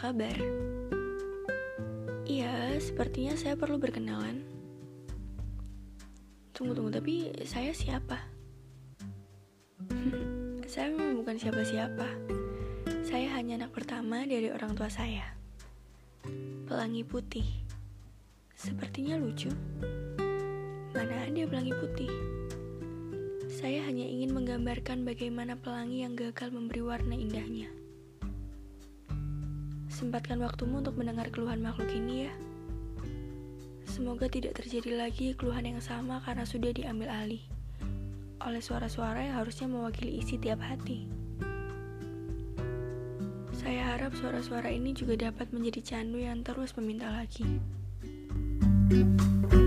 kabar? Iya, sepertinya saya perlu berkenalan. Tunggu-tunggu, tapi saya siapa? saya memang bukan siapa-siapa. Saya hanya anak pertama dari orang tua saya. Pelangi putih. Sepertinya lucu. Mana ada pelangi putih? Saya hanya ingin menggambarkan bagaimana pelangi yang gagal memberi warna indahnya. Sempatkan waktumu untuk mendengar keluhan makhluk ini ya. Semoga tidak terjadi lagi keluhan yang sama karena sudah diambil alih oleh suara-suara yang harusnya mewakili isi tiap hati. Saya harap suara-suara ini juga dapat menjadi candu yang terus meminta lagi. thank you